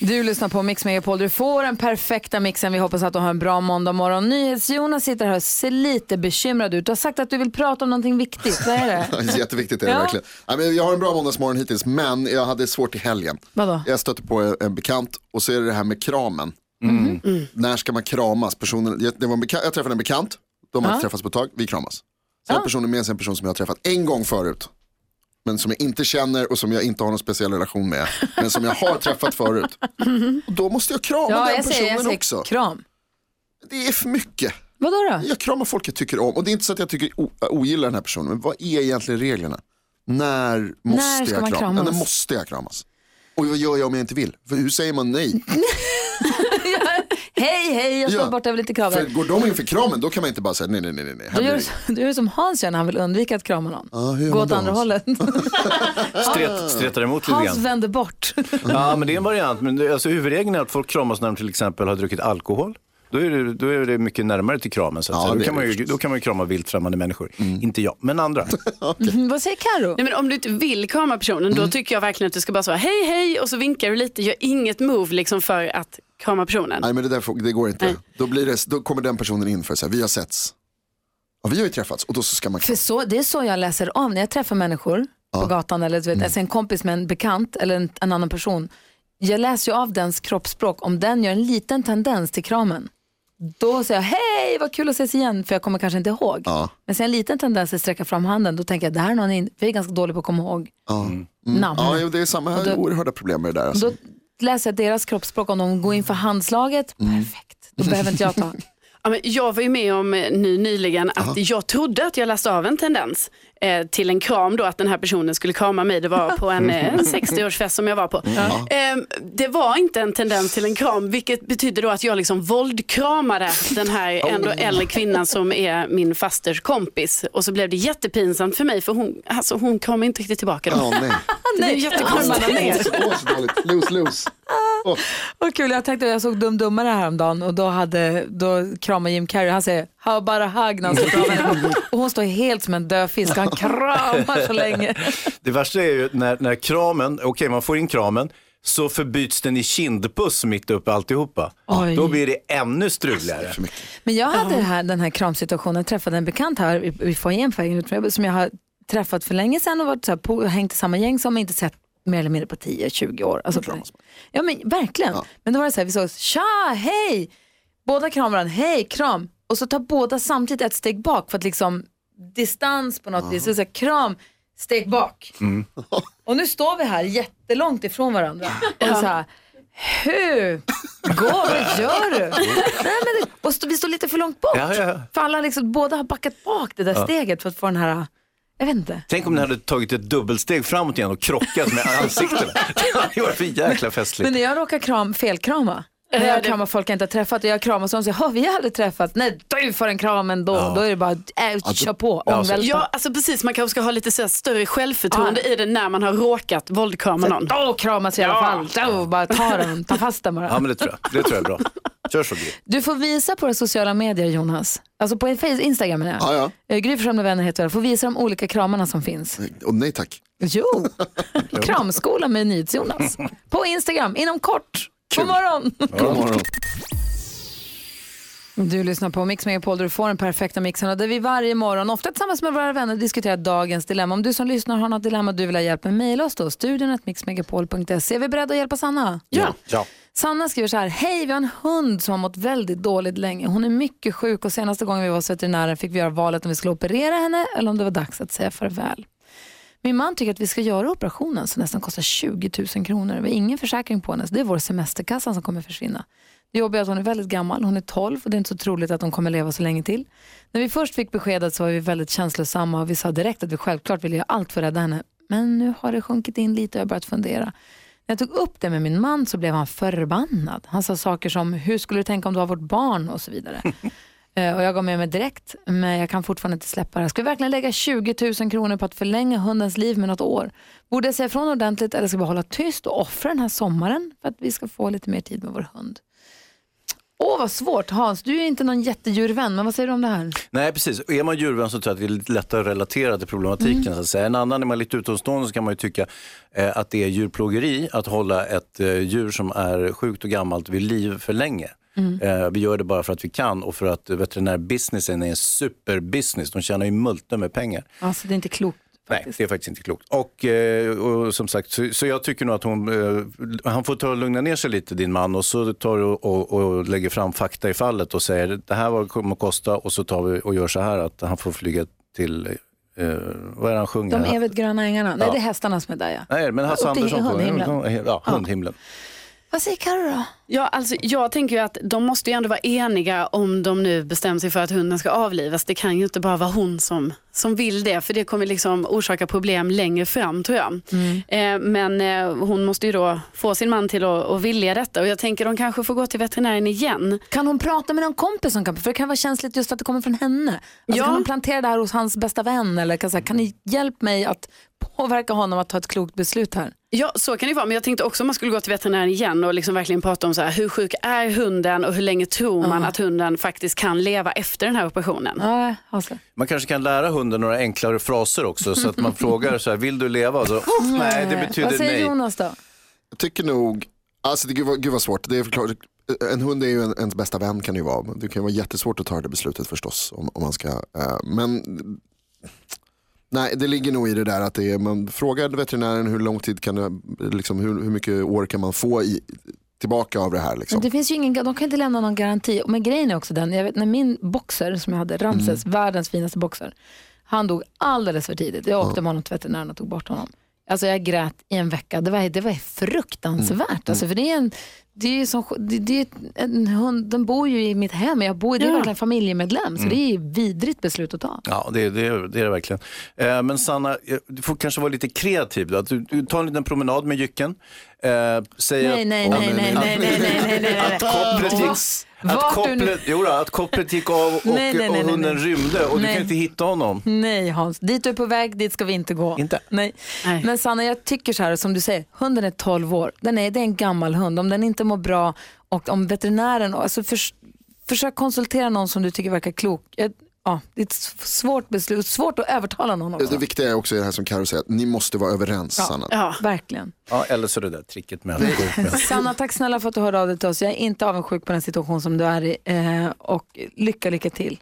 Du lyssnar på Mix Megapol. Du får den perfekta mixen. Vi hoppas att du har en bra måndag morgon. NyhetsJonas sitter här och ser lite bekymrad ut. Du har sagt att du vill prata om någonting viktigt. Vad är det? Jätteviktigt är det Ja. verkligen. Jag har en bra måndagsmorgon hittills, men jag hade svårt i helgen. Vadå? Jag stötte på en- bekant och så är det det här med kramen. Mm. När ska man kramas? Personen, jag, det var en bekant, jag träffade en bekant, de har inte träffats på ett tag, vi kramas. Sen har personen med sig en person som jag har träffat en gång förut. Men som jag inte känner och som jag inte har någon speciell relation med. Men som jag har träffat förut. Och då måste jag krama Ja, den jag säger, personen jag säger också. kram. Det är för mycket. Vadå då? Jag kramar folk jag tycker om. Och det är inte så att jag tycker ogillar den här personen. Men vad är egentligen reglerna? När måste När ska jag man kramas? kramas? Ja, när måste jag kramas? Och vad gör jag om jag inte vill? För hur säger man nej? Hej, hej, jag står Ja. borta, jag vill inte För går de in för kramen då kan man inte bara säga nej, nej, nej, nej. blir gör, det- du gör som Hans gör när han vill undvika att krama någon. Gör Gå åt då, andra Hans? hållet. Stret, stretar emot lite Hans grann. vänder bort. Ja, men det är en variant. Men det, alltså, huvudregeln är att folk kramas när de till exempel har druckit alkohol. Då är, det, då är det mycket närmare till kramen. Så att Ja, Då, kan man ju, då kan man ju krama vilt främmande människor. Inte jag, men andra. Mm, Vad säger Karo? Nej, men om du inte vill krama personen då tycker jag verkligen att du ska bara säga hej hej och så vinkar du lite. Gör inget move liksom för att krama personen. Nej men det, där, det går inte. Nej. Då, blir det, då kommer den personen in för att säga vi har setts. Ja, vi har ju träffats och då så ska man För så, det är så jag läser om när jag träffar människor på gatan eller du vet, alltså en kompis med en bekant eller en, en annan person. Jag läser ju av dens kroppsspråk. Om den gör en liten tendens till kramen, då säger jag hej vad kul att ses igen för jag kommer kanske inte ihåg. Ja. Men jag en liten tendens att sträcka fram handen då tänker jag det här är någon, in, vi är ganska dåliga på att komma ihåg Ja, namn. ja det är samma, jag har då- oerhörda problem med det där. Och Alltså. Då läser jag deras kroppsspråk om de går in för handslaget, perfekt. Då behöver inte jag ta. Ja, men jag var ju med om eh, nu nyligen att jag trodde att jag läste av en tendens eh, till en kram då, att den här personen skulle krama mig. Det var på en, eh, en 60-årsfest som jag var på. Eh, det var inte en tendens till en kram, vilket betyder då att jag liksom våldkramade den här ändå äldre kvinnan som är min fasters kompis. Och så blev det jättepinsamt för mig, för hon, alltså, hon kramade inte riktigt tillbaka då. Nej. Det blev jättekonstigt. Åh, så dåligt. Lose, lose. Vad kul, jag tänkte jag såg Dum Dummare häromdagen och då, hade, då kramade Jim Carrey, han säger how about a hug när han ska. Och hon står helt som en död fisk, han kramar så länge. Det värsta är ju när, när kramen, okej man får in kramen, så förbyts den i kindpuss mitt uppe alltihopa. Oj. Då blir det ännu struligare. Men jag hade det här, den här kramsituationen, jag träffade en bekant här i, i foajén som jag har träffat för länge sedan och varit så här på, hängt i samma gäng som jag inte sett mer eller mindre på 10-20 år. Alltså, ja men verkligen. Men då var det så här, vi såg, tja, hej! Båda kramar varandra, hej, kram. Och så tar båda samtidigt ett steg bak för att liksom distans på något vis. Så så här, kram, steg bak. Och nu står vi här jättelångt ifrån varandra. Och så här, hur går vad gör du? Nej, men det, och stå, vi står lite för långt bort. Ja, ja. För alla liksom, båda har backat bak det där steget för att få den här, jag vet inte. Tänk om ni hade tagit ett dubbelsteg framåt igen och krockat med ansiktena. Det hade varit för jäkla festligt. Men när jag råkar kram, felkrama, när jag kramar folk jag inte har träffat och jag kramar sån och säger, "Ha, vi har aldrig träffat. Nej, du får en kram ändå. Då är det bara, äh, kör på, Ja, så- ångvälta. Ja, alltså precis. Man kanske ska ha lite så här större självförtroende i det när man har råkat våldkrama någon. Då kramas i alla fall. Då, bara ta den, ta fast den bara. Ja, men det tror jag. Det tror jag är bra. Kör så Gry. Du får visa på sociala medier Jonas. Alltså på Instagram menar jag. Ja, ja. Eh, Gry Forssell med vänner heter det. Får visa de olika kramarna som finns. Och nej tack. Jo, kramskola med NyhetsJonas. På Instagram, inom kort. God morgon! God morgon. Du lyssnar på Mix Megapol där du får den perfekta mixen och där vi varje morgon, ofta tillsammans med våra vänner, diskuterar dagens dilemma. Om du som lyssnar har något dilemma du vill ha hjälp med, mejla oss då, studion mixmegapol.se. Är vi beredda att hjälpa Sanna? Ja. Ja. Sanna skriver så här, hej vi har en hund som har mått väldigt dåligt länge. Hon är mycket sjuk och senaste gången vi var hos veterinären fick vi göra valet om vi skulle operera henne eller om det var dags att säga farväl. Min man tycker att vi ska göra operationen som nästan kostar 20 000 kronor. Vi har ingen försäkring på henne, så det är vår semesterkassa som kommer försvinna. Det jobbiga är att hon är väldigt gammal, hon är 12 och det är inte så troligt att hon kommer leva så länge till. När vi först fick beskedet så var vi väldigt känslosamma och vi sa direkt att vi självklart ville göra allt för att rädda henne. Men nu har det sjunkit in lite och jag har börjat fundera. När jag tog upp det med min man så blev han förbannad. Han sa saker som, hur skulle du tänka om du var vårt barn och så vidare. Eh, och jag gav med mig direkt, men jag kan fortfarande inte släppa det. här. Ska vi verkligen lägga 20 000 kronor på att förlänga hundens liv med något år? Borde jag säga ifrån ordentligt eller ska vi hålla tyst och offra den här sommaren för att vi ska få lite mer tid med vår hund? Åh, vad svårt. Hans, du är inte någon jättedjurvän, men vad säger du om det här? Nej, precis. Är man djurvän så tror jag att det är lite lättare att relatera till problematiken. Mm. Så att säga. En annan, är man lite utomstående så kan man ju tycka eh, att det är djurplågeri att hålla ett eh, djur som är sjukt och gammalt vid liv för länge. Mm. Eh, vi gör det bara för att vi kan och för att veterinärbusinessen är en superbusiness. De tjänar ju multor med pengar. Alltså, det är inte klokt. Nej, det är faktiskt inte klokt. Och, eh, och som sagt, så, så jag tycker nog att hon, eh, han får ta och lugna ner sig lite, din man, och så tar du och, och, och lägger fram fakta i fallet och säger det här var det kommer att kosta och så tar vi och gör så här att han får flyga till, eh, vad är han sjunger? De evigt gröna ängarna. Nej, Ja. det är hästarna som är där ja. Nej, men Hasse Andersson hundhimlen. Ja, hundhimlen. Vad säger Carro då? Ja, alltså, jag tänker ju att de måste ju ändå vara eniga om de nu bestämmer sig för att hunden ska avlivas. Det kan ju inte bara vara hon som, som vill det, för det kommer liksom orsaka problem längre fram tror jag. Eh, men eh, hon måste ju då få sin man till att, att vilja detta och jag tänker de kanske får gå till veterinären igen. Kan hon prata med någon kompis som kan, för det kan vara känsligt just att det kommer från henne. Alltså, Ja. Kan hon plantera det här hos hans bästa vän eller kan, säga, kan ni hjälpa mig att påverka honom att ta ett klokt beslut här? Ja, så kan det vara. Men jag tänkte också om man skulle gå till veterinären igen och liksom verkligen prata om så här, hur sjuk är hunden och hur länge tror man att hunden faktiskt kan leva efter den här operationen. Ja, Hasse. Man kanske kan lära hunden några enklare fraser också så att man frågar så här, vill du leva? Och så, nej, det Vad betyder säger nej. Jonas då? Jag tycker nog, alltså det, gud, vad, gud vad svårt. Det är förklart, en hund är ju en, ens bästa vän kan det ju vara. Det kan vara jättesvårt att ta det beslutet förstås. Om, om man ska, eh, men nej, det ligger nog i det där att det är, man frågar veterinären hur lång tid kan det, liksom, hur, hur mycket år kan man få i, tillbaka av det här. Liksom. Det finns ju ingen, de kan inte lämna någon garanti. Men grejen är också den, jag vet när min boxer som jag hade, Ramses, världens finaste boxer, han dog alldeles för tidigt. Jag åkte med honom till veterinären och tog bort honom. Alltså jag grät i en vecka. Det var, det var fruktansvärt. Alltså, för det är en, det är som, det, det är en hund, den bor ju i mitt hem. Jag bor, det är verkligen familjemedlem. Så det är ju vidrigt beslut att ta. Ja, det, det, det är det verkligen. Eh, men Sanna, eh, du får kanske vara lite kreativ. Då. Du, du tar en liten promenad med jycken. Eh, säger Nej, att- nej, Åh, nej, nej, nej, nej, nej, nej, nej. Att kopplet gick, att du kopplet, jo då, att kopplet gick av och, Nej, nej, nej, och hunden nej. rymde och du Nej. kan inte hitta honom. Nej Hans, dit du är på väg, dit ska vi inte gå. Inte? Nej. Nej. Men Sanna, jag tycker så här, som du säger, hunden är 12 år. Den är, det är en gammal hund. Om den inte mår bra och om veterinären, alltså förs, försök konsultera någon som du tycker verkar klok. Jag, ja, det är ett svårt beslut, svårt att övertala någon också. Det viktiga är också det här som Karo säger, att ni måste vara överens. Sanna. Ja. Verkligen. Ja, eller så det där tricket med att. Sanna, tack snälla för att du hörde av dig till oss. Jag är inte avundsjuk på den situation som du är i. Eh, och lycka, lycka till.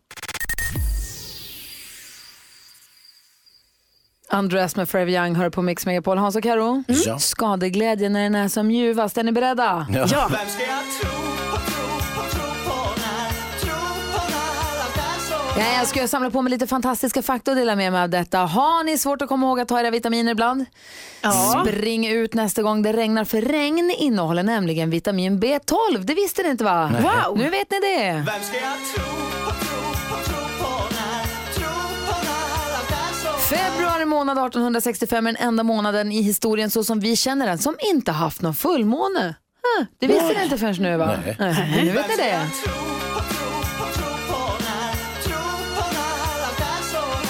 Andreas med Forever Young hör på Mix Megapol. Hans och Karo, Ja. skadeglädje när den är som ljuvast. Är ni beredda? Ja. Ja. Ja, jag ska samla på mig lite fantastiska fakta och dela med mig av detta. Har ni svårt att komma ihåg att ta era vitaminer ibland? Spring ut nästa gång det regnar för regn innehåller nämligen vitamin B12. Det visste ni inte va? Wow, nu vet ni det. Februari månad 1865 är den enda månaden i historien så som vi känner den som inte haft någon fullmåne. Det visste ni inte förrän nu va? Nej. Nej, nu vet ni det.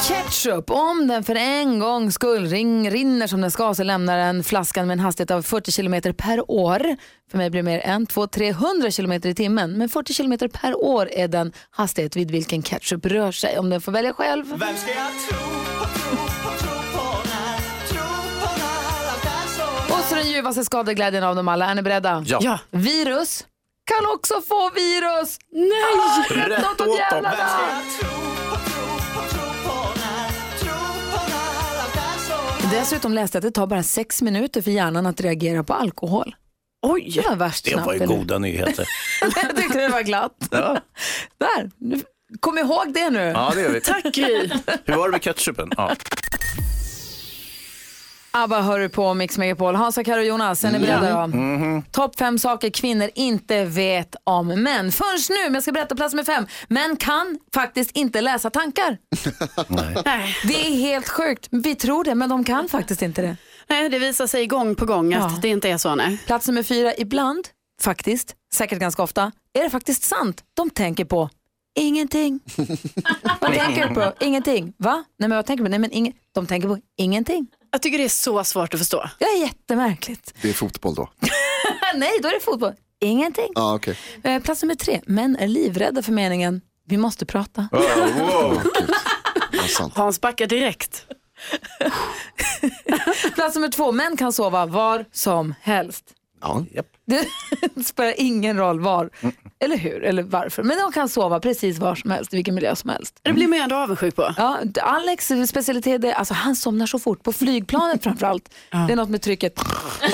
Ketchup, om den för en gång skull ring, rinner som den ska så lämnar den flaskan med en hastighet av 40 km per år. För mig blir det mer än 200-300 km i timmen. Men 40 km per år är den hastighet vid vilken ketchup rör sig. Om den får välja själv. Och så den ljuvaste skadeglädjen av dem alla. Är ni beredda? Ja. Ja. Virus kan också få virus. Nej! Rätt Rätt åt dem. Dessutom läste jag att det tar bara sex minuter för hjärnan att reagera på alkohol. Oj! Det var värst Det snabbt. var ju eller? goda nyheter. jag tyckte det var glatt. Ja, Där, kom ihåg det nu. ja det gör vi. Tack Gry. Hur var det med ketchupen? Ja. ABBA hör du på Mix Megapol. Hansa, Karo och Jonas, är ni beredda då? Mhm. Topp fem saker kvinnor inte vet om män. Först nu, men jag ska berätta plats med fem. Män kan faktiskt inte läsa tankar. Nej. Det är helt sjukt. Vi tror det, men de kan faktiskt inte det. Nej, det visar sig gång på gång att Ja. det inte är så. Nej. Plats nummer fyra, ibland, faktiskt, säkert ganska ofta, är det faktiskt sant. De tänker på ingenting. vad tänker du på? Ingenting. Va? Nej men vad tänker du på? Nej men ing- de tänker på ingenting. Jag tycker det är så svårt att förstå. Det är jättemärkligt. Det är fotboll då. Nej, då är det fotboll. Ingenting. Ja, okej. Eh, Plats nummer tre, män är livrädda för meningen vi måste prata. Oh, wow. Ja. Hans backar direkt. Plats nummer två, män kan sova var som helst. Ja. Det spelar ingen roll var, eller hur, eller varför. Men de kan sova precis var som helst, i vilken miljö som helst. Det blir man ju ändå avundsjuk på. Ja, Alex specialitet är, alltså han somnar så fort, på flygplanet framförallt. Det är något med trycket.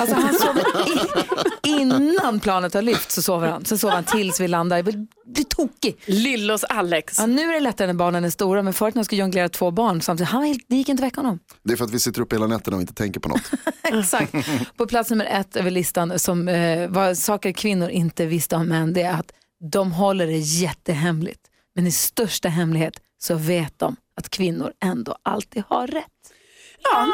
Alltså han sover i, innan planet har lyft så sover han. Sen sover han tills vi landar. Blir tokig. Lillos Alex. Ja, nu är det lättare när barnen är stora, men förut när jag skulle jonglera två barn samtidigt, han var helt, det gick inte att väcka honom. Det är för att vi sitter uppe hela nätterna och inte tänker på något. Exakt. På plats nummer ett över listan som eh, vad saker kvinnor inte visste om män, det är att de håller det jättehemligt. Men i största hemlighet så vet de att kvinnor ändå alltid har rätt. Ja.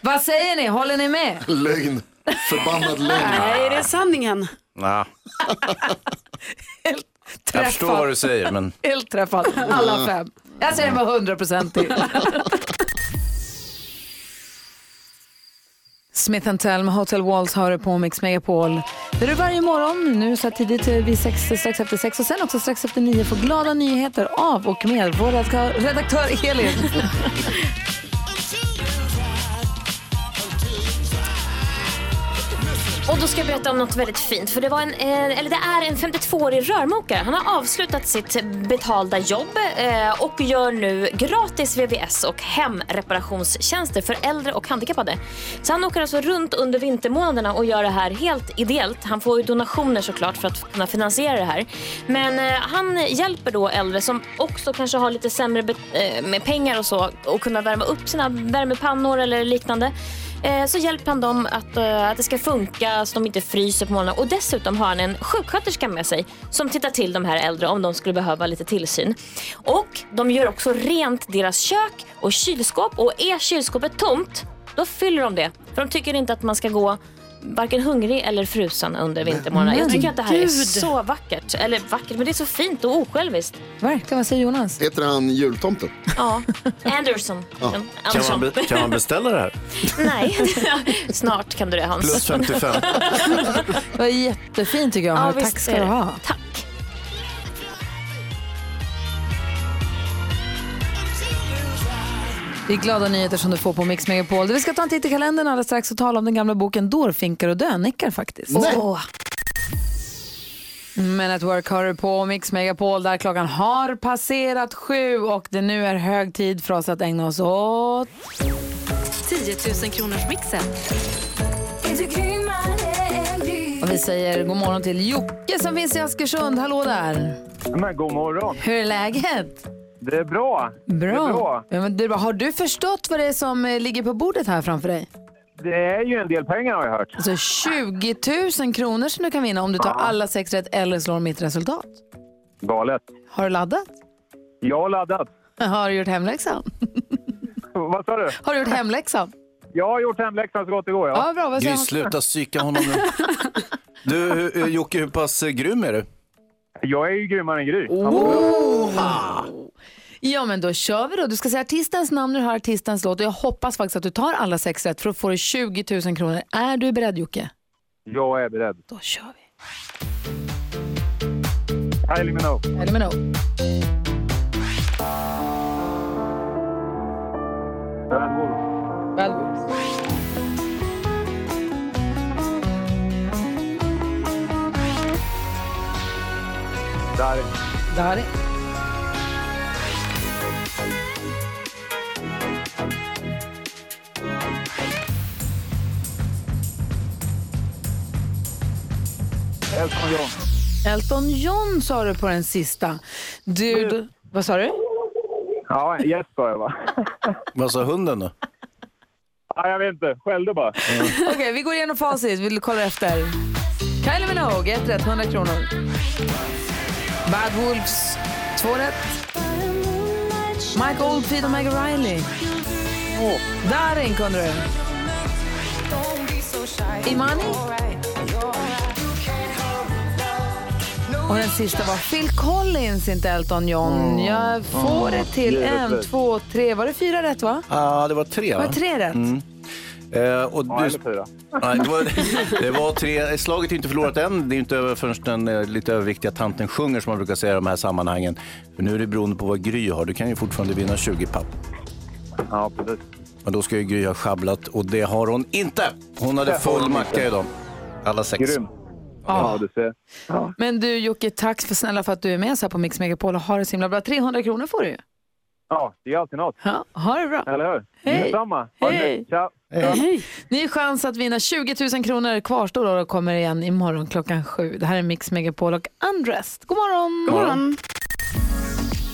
Vad säger ni? Håller ni med? Lögn. Förbannad lögn. Nej, det är sanningen. Nah, Helt jag förstår vad du säger, men Helt träffad. Alla fem. Jag säger den var 100 procent till. Smith Tell med Hotel Walls har du på Mix Megapol. Där du varje morgon, nu så här tidigt eh, vid sex, strax efter sex och sen också strax efter nio får glada nyheter av och med vår redaktör, redaktör Elin. Och då ska jag berätta om något väldigt fint. För det, var en, eh, eller det är en 52-årig rörmokare. Han har avslutat sitt betalda jobb eh, och gör nu gratis VVS och hemreparationstjänster för äldre och handikappade. Så han åker alltså runt under vintermånaderna och gör det här helt ideellt. Han får ju donationer såklart för att kunna finansiera det här. Men eh, han hjälper då äldre som också kanske har lite sämre eh, med pengar och så och kunna värma upp sina värmepannor eller liknande. Eh, så hjälper han dem att, eh, att det ska funka så de inte fryser på morgonen. Och dessutom har han en sjuksköterska med sig som tittar till de här äldre om de skulle behöva lite tillsyn. Och de gör också rent deras kök och kylskåp och är kylskåpet tomt då fyller de det. För de tycker inte att man ska gå varken hungrig eller frusen under vintermånaderna. Jag tycker att det här är så vackert. Eller vackert, men det är så fint och osjälviskt. Verkligen, vad säger Jonas? Heter han jultomten? Ja, Anderson. kan Anderson. man, be, kan man beställa det här? Nej, snart kan du det Hans. Plus 55. Det var jättefint tycker jag. Ja, Tack ska du ha. Tack. Det är glada nyheter som du får på Mix Megapol. Vi ska ta en titt i kalendern alldeles strax och tala om den gamla boken Dårfinkar och dönickar faktiskt. Åh. Men at work har du på Mix Megapol där klockan har passerat sju och det nu är hög tid för oss att ägna oss åt 10 000 kronors mixen. och vi säger god morgon till Jocke som finns i Askersund. Hallå där! Men god morgon. Hur är läget? Det är bra. Bra. Det är bra. Ja, men det är bra. Har du förstått vad det är som eh, ligger på bordet här framför dig? Det är ju en del pengar har jag hört. Alltså 20 000 kronor som du kan vinna om du tar alla sex rätt eller slår mitt resultat. Galet. Har du laddat? Jag har laddat. Har du gjort hemläxan? Vad sa du? Har du gjort hemläxan? Jag har gjort hemläxan så gott det går. Ja. Ja, bra. Vad säger han? sluta psyka honom nu. Du, Jocke, hur pass eh, grym är du? Jag är ju grymmare än Gry. Ja, men då kör vi då. Du ska säga artistens namn när du hör artistens låt och jag hoppas faktiskt att du tar alla sex rätt för att få du 20 000 kronor. Är du beredd Jocke? Jag är beredd. Då kör vi. Kylie Minogue. Med no. Bad Wolf. Bad Wolves. Där. Dari. Elton John. Elton John sa du på den sista. Du, då, vad sa du? Ja, yes sa jag va? Vad sa hunden då? Ja, jag vet inte. Skällde bara. Okej, vi går igenom facit. Vi kollar efter. Kylie Minogue, ett rätt, 100 kronor. Bad Wolves, två rätt. Mike Oldfield och Meg Riley. Darin kunde du. Imani. Och den sista var Phil Collins, inte Elton John. Jag får det till en, två, tre. Var det fyra rätt va? Ja, det var tre Var va? det tre rätt? Eh, och Ja, du, eller fyra. nej, det, var, det var tre. Slaget är inte förlorat än. Det är inte över förrän den eh, lite överviktiga tanten sjunger som man brukar säga i de här sammanhangen. För nu är det beroende på vad Gry har. Du kan ju fortfarande vinna 20 papp. Ja, precis. Men då ska ju Gry ha schabblat och det har hon inte. Hon hade full macka idag. Alla sex. Grym. Ja, du ser. Ja. Men du Jocke, tack för snälla för att du är med så här på Mix Megapol och har det så himla bra. 300 kronor får du ju. ja, det är alltid något. Ja, ha det bra. Eller hur? Hej. Detsamma. Hej. Tja. Ny chans att vinna 20 000 kronor kvarstår och kommer igen imorgon klockan sju. Det här är Mix Megapol och Undressed. God morgon! God morgon.